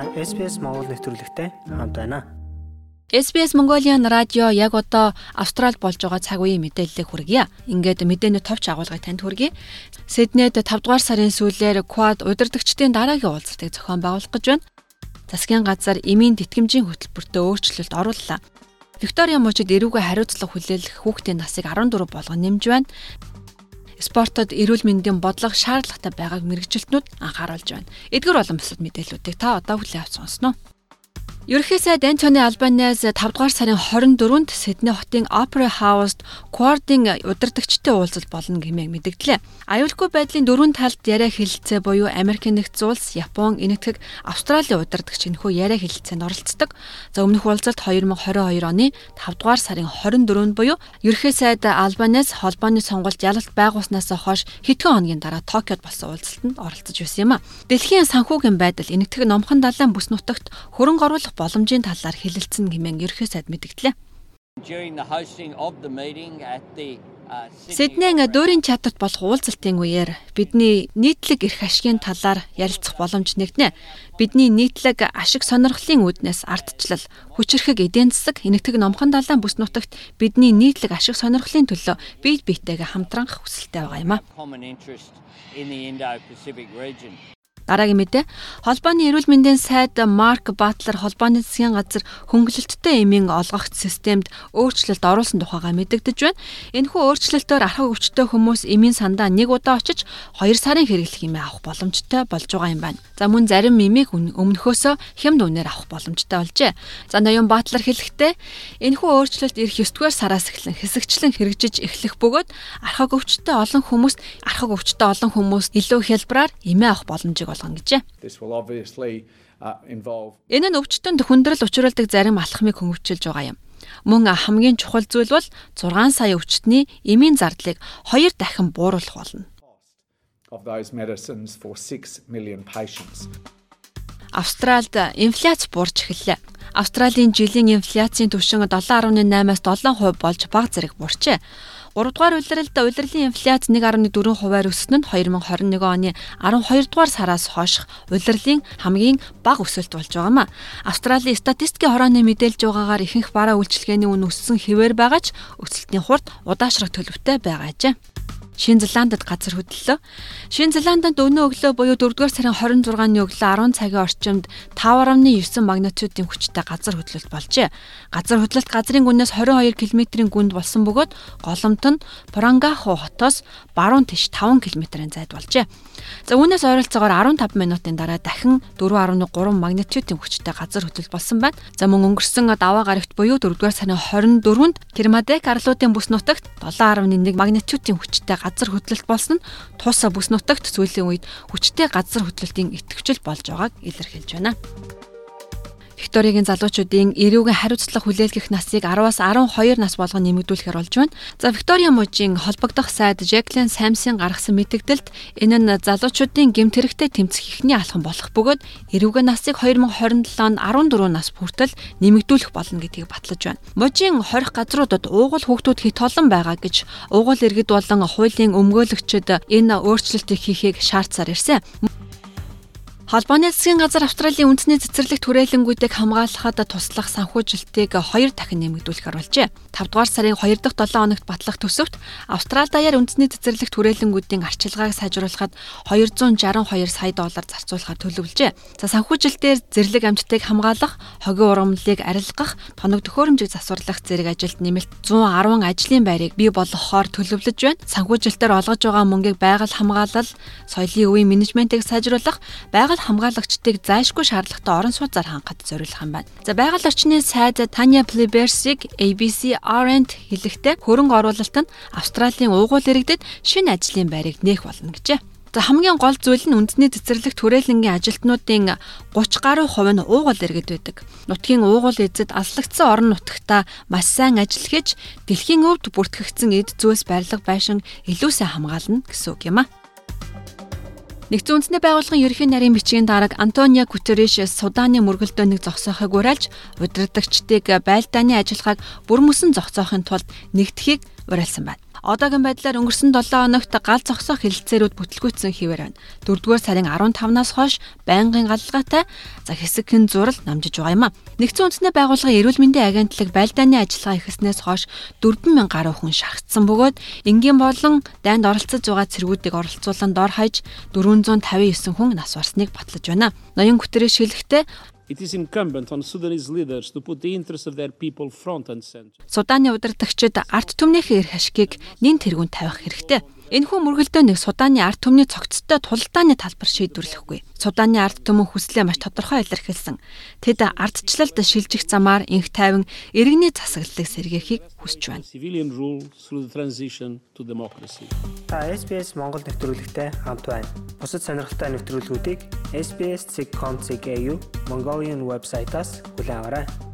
Та SPS Монгол нэвтрүүлэгтэй хамт байна. SBS Mongolian радио яг одоо Австрал болж байгаа цаг үеийн мэдээллийг хүргье. Ингээд мэдээний товч агуулгыг танд хүргэе. Сиднейд 5 дугаар сарын сүүлээр Quad удирдагчдын дараагийн уулзалтыг зохион байгуулах гэж байна. Засгийн газар эмийн тэтгэмжийн хөтөлбөртөө өөрчлөлт орууллаа. Виктория мужид эрүүгээ хариуцлага хүлээх хүүхдийн насыг 14 болгон нэмж байна спортод эрүүл мэндийн бодлого шаардлагатай байгааг мэрэгжилтнүүд анхааруулж байна. Эдгээр болон бусад мэдээллүүдийг та одоо хүлээн авч сонсноо. Ерөнхий сайд Антони Албанез 5 дугаар сарын 24-нд Сидней хотын Opera House-д Quad-ын удирдагчтай уулзалт болно гэмээн мэдгдлээ. Аюулгүй байдлын дөрвөн талд яриа хэлэлцээ буюу Америк нэгдсэн улс, Япон, Энэтхэг, Австралийн удирдагч энэхүү яриа хэлэлцээнд оролцдог. За өмнөх уулзалт 2022 оны 5 дугаар сарын 24-нд буюу ерөнхий сайд Албанез холбооны сонголт ялалт байгуулснаас хойш хэдхэн хоногийн дараа Токиод болсон уулзалтанд оролцож байсан юм а. Дэлхийн санхүүгийн байдал Энэтхэг номхон далайн бүс нутагт хөрөнгө оруулах боломжийн талаар хэлэлцэн хэмээн ерхий сайд мэдгдлээ. Сиднейн дөрийн чатарт болох уулзалтын үеэр бидний нийтлэг эрх ашигын талаар ярилцах боломж нэгднэ. Бидний нийтлэг ашиг сонирхлын үүднээс ардчлал, хүчрхэг эдийн засаг, энэтхэг номхон далайн бүс нутагт бидний нийтлэг ашиг сонирхлын төлөө бие биетэйгээ хамтранх хүсэлтэй байгаа юм а. Дараагийн мэдээ холбооны эрүүл мэндийн сайд Марк Батлер холбооны засгийн газар хөнгөлөлттэй эмийн олгогч системд өөрчлөлт оруулсан тухайга мэдэгдэж байна. Энэхүү өөрчлөлтөөр архаг өвчтөй хүмүүс эмийн сандаа нэг удаа очиж 2 сарын хэрэглэх эмээ авах боломжтой болж байгаа юм байна. За мөн зарим эмийг өмнөхөөсөө хямд үнээр авах боломжтой болжээ. За ноён Батлер хэлэхдээ энэхүү өөрчлөлт ирэх 9 дугаар сараас эхлэн хэсэгчлэн хэрэгжиж эхлэх бөгөөд архаг өвчтөй олон хүмүүст архаг өвчтөй олон хүмүүст илүү хялбараар эмээ авах боломжийг болгоно гэжээ. Uh, Энэ нь өвчтөнд хүндрэл учруулдаг зарим алхмыг хөнгөвчилж байгаа юм. Мөн хамгийн чухал зүйл бол 6 сая өвчтний эмийн зардлыг 2 дахин бууруулах болно. Австралид инфляц буурч эхэллээ. Австралийн жилийн инфляцийн түвшин 7.8-аас 7% болж бага зэрэг буурчээ. 3 дугаар улиралд улирлын инфляц 1.4 хувиар өснө нь 2021 оны 12 дугаар сараас хойших улирлын хамгийн бага өсөлт болж байгаа юм а. Австралийн статистикийн хорооны мэдээлж байгаагаар ихэнх бараа үйлчилгээний үн өссөн хэвээр байгаа ч өсөлтийн хурд удаашрах төлөвтэй байгаа ажээ. Шинэ Зеландд газар хөдлөлөө. Шинэ Зеландд өнөө өглөө буюу 4-р сарын 26-ны өглөө 10 цагийн орчимд 5.9 магнитудын хүчтэй газар хөдлөлт болжээ. Газар хөдлөлт газрын гүнээс 22 км-ийн гүнд болсон бөгөөд голомт нь Порангаху хотоос баруун тийш 5 км-ийн зайд болжээ. За үүнээс ойролцоогоор 15 минутын дараа дахин 4.3 магнитудын хүчтэй газар хөдлөлт болсон байна. За мөн өнгөрсөн даваа гарагт буюу 4-р сарын 24-нд Кермадек арлуудын бүс нутагт 7.1 магнитудын хүчтэй газар хөдлөлт болсон нь туусаа бүс нутагт сүүлийн үед хүчтэй газар хөдлөлтийн идэвхжил болж байгааг илэрхийлж байна. Викторигийн залуучуудын эрүүгийн хариуцлага хүлээлгэх насыг 10-аас 12 нас болгон нэмэгдүүлэхээр болж байна. За Виктория мужийн холбогдох сайд Jacqueline Samson гаргасан мэдээлэлд энэ нь залуучуудын гэмт хэрэгтэй тэмцэх ихний алхам болох бөгөөд эрүүгийн насыг 2027 онд 14 нас хүртэл нэмэгдүүлэх болно гэдгийг батлаж байна. Мужийн 20 газруудад уугуул хүүхдүүд хит олон байгаа гэж уугуул иргэд болон хуулийн өмгөөлөгчд энэ өөрчлөлтийг хийхийг шаардсаар ирсэн. Холбооны засгийн газар Австралийн үндэсний цэцэрлэг түрээлэнгүүдийг хамгаалахад туслах санхүүжилтийг 2 дахин нэмэгдүүлэхээр болжээ. 5 дугаар сарын 2 дахь 7 хоногт батлах төсөвт Австрали даяар үндэсний цэцэрлэг түрээлэнгүүдийн арчилгааг сайжруулахад 262 сая доллар зарцуулахаар төлөвлөжээ. За санхүүжилтээр зэрлэг амьтдыг хамгаалах, хогийн урамлалыг арилгах, тоног төхөөрөмжийг засварлах зэрэг ажилд нэмэлт 110 ажлын байрыг бий болгохоор төлөвлөж байна. Санхүүжилтээр олгож байгаа мөнгийг байгаль хамгаалал, соёлын өвийн менежментийг сайжруулах, байгаль хамгаалагчдыг зайлшгүй шаардлагатай орон сууцаар хангахад зориулах юм байна. За байгаль орчны сайд Tanya Plibersig ABC Orange хэлэхдээ хөрөнгө оруулалт нь Австралийн уугуул иргэдэд шинэ ажлын байрыг нээх болно гэжээ. За хамгийн гол зүйл нь үндэсний цэцэрлэг түрээлэнгийн ажилтнуудын 30 гаруй хувь нь уугуул иргэд байдаг. Нутгийн уугуул эзэд аслагдсан орон нутагта маш сайн ажил хийж дэлхийн өвд бүртгэгдсэн эд зүйлс барилга байшин илүү сайн хамгаална гэсэн үг юм а. Нэгдсэн үндэсний байгууллагын ерөнхий нарийн бичгийн дарга Антонио Гутерриш Суданы мөргөлдөөнийг зогсоохыг уриалж удирдагчдыг байлдааны ажиллагааг бүр мөсөн зогсоохын тулд нэгдэхийг уриалсан байна. Одоогийн байдлаар өнгөрсөн 7 хоногт гал зогсоох хилцээрүүд бүтлгүүцсэн хിവэр байна. 4-р сарын 15-наас хойш байнгын галгаатай за хэсэгхэн зурал намжиж байгаа юм а. Нэгдсэн үндэсний байгууллагын эрүүл мэндийн агентлаг байлдааны ажиллагаа эхэлснээс хойш 4000 гаруй хүн шахагдсан бөгөөд энгийн болон дайнд оролцож байгаа цэргүүдийг оролцуулан дор хаяж 459 хүн нас барсныг батлаж байна. Ноён Гүтерэ шилэхдээ It is incumbent on Sudanese leaders to put the interests of their people front and center. Суданы удирдагчид арт түмнийхээ эрх ашигыг нэн тэргүүнд тавих хэрэгтэй. Энэхүү мөргөлдөөнийг Суданы ард түмний цогцтой тулдааны талбар шийдвэрлэхгүй. Суданы ард түмэн хүслээ маш тодорхой илэрхийлсэн. Тэд ардчлалд шилжих замаар инх тайван иргэний засаглалыг сэргээхийг хүсэж байна. Та SBS Монгол нэвтрүүлэгтэй хамт байна. Бусад сонирхолтой нэвтрүүлгүүдийг SBS.com.cg Mongolian вебсайтаас хүлээн аваарай.